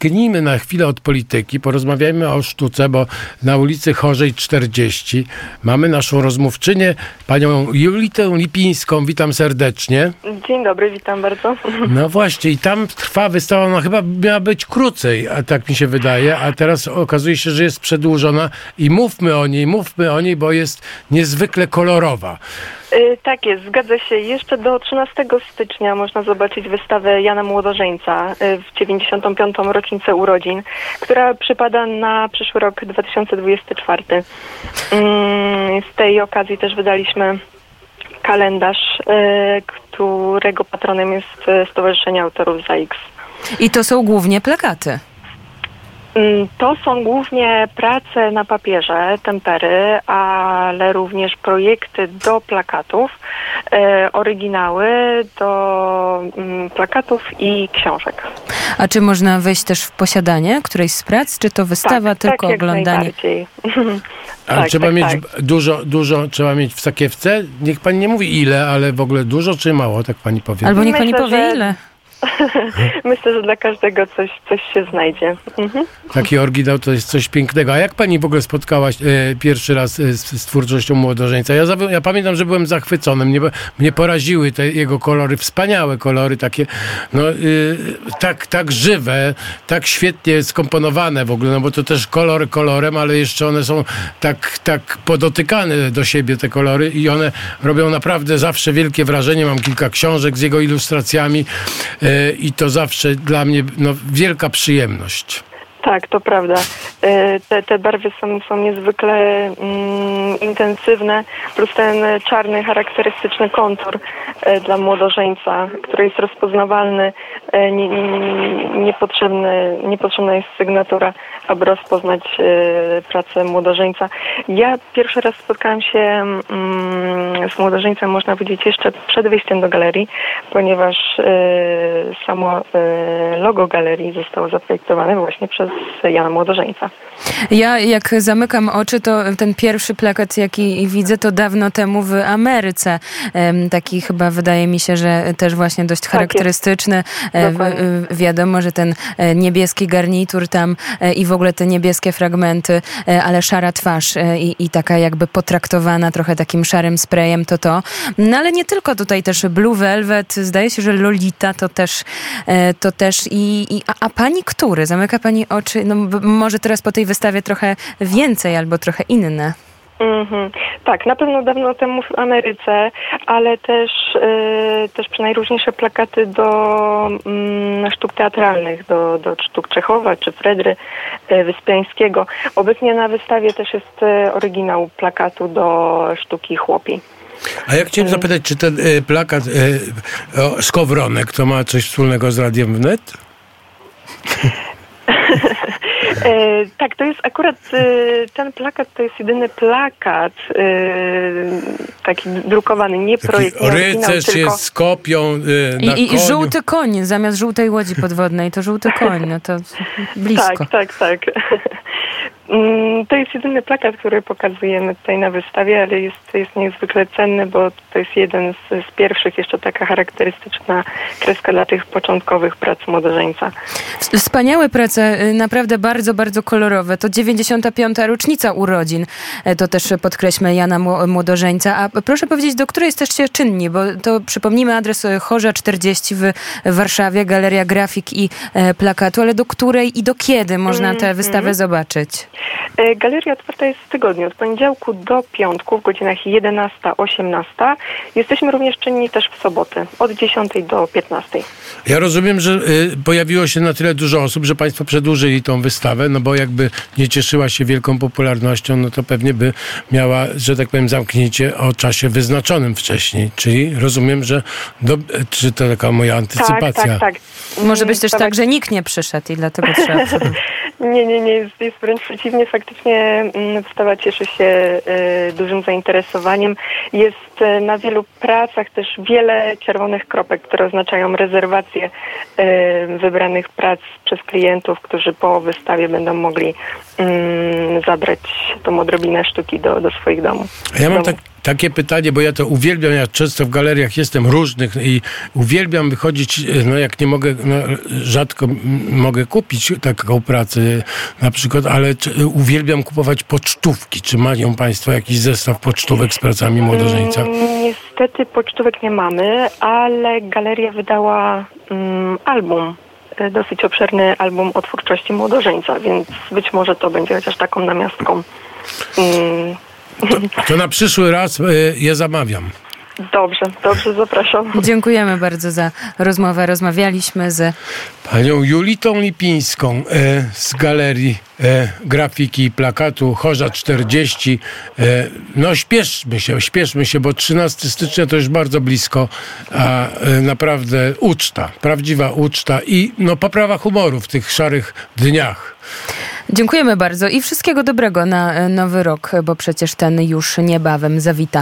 Gnijmy na chwilę od polityki, porozmawiajmy o sztuce, bo na ulicy Chorzej 40 mamy naszą rozmówczynię, panią Julitę Lipińską. Witam serdecznie. Dzień dobry, witam bardzo. No właśnie, i tam trwa wystawa, ona chyba miała być krócej, a tak mi się wydaje, a teraz okazuje się, że jest przedłużona i mówmy o niej, mówmy o niej, bo jest niezwykle kolorowa. Y, tak jest, zgadza się. Jeszcze do 13 stycznia można zobaczyć wystawę Jana Młodożeńca y, w 95. rocznicę urodzin, która przypada na przyszły rok 2024. Mm, Z tej okazji też wydaliśmy kalendarz, y, którego patronem jest Stowarzyszenie Autorów ZAX. I to są głównie plakaty. Mm, To są głównie prace na papierze, tempery, ale również projekty do plakatów, e, oryginały do mm, plakatów i książek. A czy można wejść też w posiadanie którejś z prac, czy to wystawa, tylko tak, jak oglądanie? najbardziej. A Tak, trzeba tak, mieć tak. dużo, dużo, trzeba mieć w sakiewce? Niech pani nie mówi ile, ale w ogóle dużo czy mało, tak pani powie. Albo niech pani Myślę, powie że- ile. Myślę, że dla każdego coś, coś się znajdzie. Mhm. Taki oryginał to jest coś pięknego. A jak pani w ogóle spotkałaś e, pierwszy raz e, z, z twórczością młodożeńca? Ja, ja pamiętam, że byłem zachwycony. Mnie, mnie poraziły te jego kolory, wspaniałe kolory, takie no, y, tak, tak żywe, tak świetnie skomponowane w ogóle, no bo to też kolory kolorem, ale jeszcze one są tak, tak podotykane do siebie te kolory i one robią naprawdę zawsze wielkie wrażenie. Mam kilka książek z jego ilustracjami e, i to zawsze dla mnie no, wielka przyjemność. Tak, to prawda. E, Te, te barwy są, są niezwykle mm, intensywne, plus ten czarny, charakterystyczny kontur e, dla młodożeńca, który jest rozpoznawalny. E, nie, nie, niepotrzebny, niepotrzebna jest sygnatura, aby rozpoznać e, pracę młodożeńca. Ja pierwszy raz spotkałam się mm, z młodożeńcem, można powiedzieć, jeszcze przed wyjściem do galerii, ponieważ e, samo e, logo galerii zostało zaprojektowane właśnie przez Jana Młodożeńca. Ja jak zamykam oczy, to ten pierwszy plakat, jaki widzę, to dawno temu w Ameryce. Taki chyba wydaje mi się, że też właśnie dość charakterystyczny. W- Dokładnie. w- Wiadomo, że ten e, niebieski garnitur tam i w ogóle te niebieskie fragmenty, ale szara twarz i, i taka jakby potraktowana trochę takim szarym sprayem, to to. No ale nie tylko tutaj też Blue Velvet, zdaje się, że Lolita to też, to też i, i a, a pani który? Zamyka pani oczy? No może teraz po tej wystawie trochę więcej albo trochę inne. Mhm. Tak, na pewno dawno temu w Ameryce, ale też, e, też najróżniejsze plakaty do mm, sztuk teatralnych, do, do sztuk Czechowa czy Fredry e, Wyspiańskiego. Obecnie na wystawie też jest e, oryginał plakatu do sztuki Chłopi. A ja chciałem zapytać, czy ten y, plakat y, o, Skowronek to ma coś wspólnego z Radiem Wnet? E, tak, to jest akurat e, ten plakat, to jest jedyny plakat e, taki drukowany, nie Taki projekt, rycerz tylko... jest z kopią y, na I, i, koniu. I żółty koń, zamiast żółtej łodzi podwodnej, to żółty koń, no to blisko. Tak, tak, tak. Mm, To jest jedyny plakat, który pokazujemy tutaj na wystawie, ale jest, jest niezwykle cenny, bo to jest jeden z, z pierwszych, jeszcze taka charakterystyczna kreska dla tych początkowych prac młodożeńca. Wspaniałe prace, y, naprawdę bardzo, bardzo kolorowe. To 95. rocznica urodzin. E, To też podkreślmy Jana Mło- Młodożeńca. A proszę powiedzieć, do której jesteście czynni? Bo to przypomnijmy adres e, Chorza 40 w Warszawie, Galeria Grafik i e, Plakatu, ale do której i do kiedy można tę wystawę zobaczyć? E, Galeria otwarta jest w tygodniu, od poniedziałku do piątku w godzinach 11-18. Jesteśmy również czynni też w soboty, od 10 do 15. Ja rozumiem, że y, pojawiło się na tyle dużo osób, że Państwo przedłużyli tą wystawę, no bo jakby nie cieszyła się wielką popularnością, no to pewnie by miała, że tak powiem, zamknięcie o czasie wyznaczonym wcześniej. Czyli rozumiem, że do, czy to taka moja antycypacja? Tak, tak, tak. Może być też tak, że nikt nie przyszedł i dlatego trzeba... Nie, nie, nie, jest, jest wręcz przeciwnie. Faktycznie mm, wystawa cieszy się e, dużym zainteresowaniem. Jest e, na wielu pracach też wiele czerwonych kropek, które oznaczają rezerwację e, wybranych prac przez klientów, którzy po wystawie będą mogli zabrać tą odrobinę sztuki do, do swoich domów. Ja mam tak, takie pytanie, bo ja to uwielbiam, ja często w galeriach jestem różnych i uwielbiam wychodzić, no jak nie mogę, no, rzadko mogę kupić taką pracę na przykład, ale czy, uwielbiam kupować pocztówki. Czy mają Państwo jakiś zestaw pocztówek z pracami młodożeńca? Mm, Niestety pocztówek nie mamy, ale galeria wydała mm, album, dosyć obszerny album o twórczości młodożeńca, więc być może to będzie chociaż taką namiastką. Mm, To na przyszły raz y, je zamawiam. Dobrze, dobrze, zapraszam. Dziękujemy bardzo za rozmowę. Rozmawialiśmy z Panią Julitą Lipińską e, z galerii e, grafiki i plakatu Chorza 40. E, no śpieszmy się, śpieszmy się, bo 13 stycznia to już bardzo blisko, a e, naprawdę uczta, prawdziwa uczta i no poprawa humoru w tych szarych dniach. Dziękujemy bardzo i wszystkiego dobrego na e, nowy rok, bo przecież ten już niebawem zawita.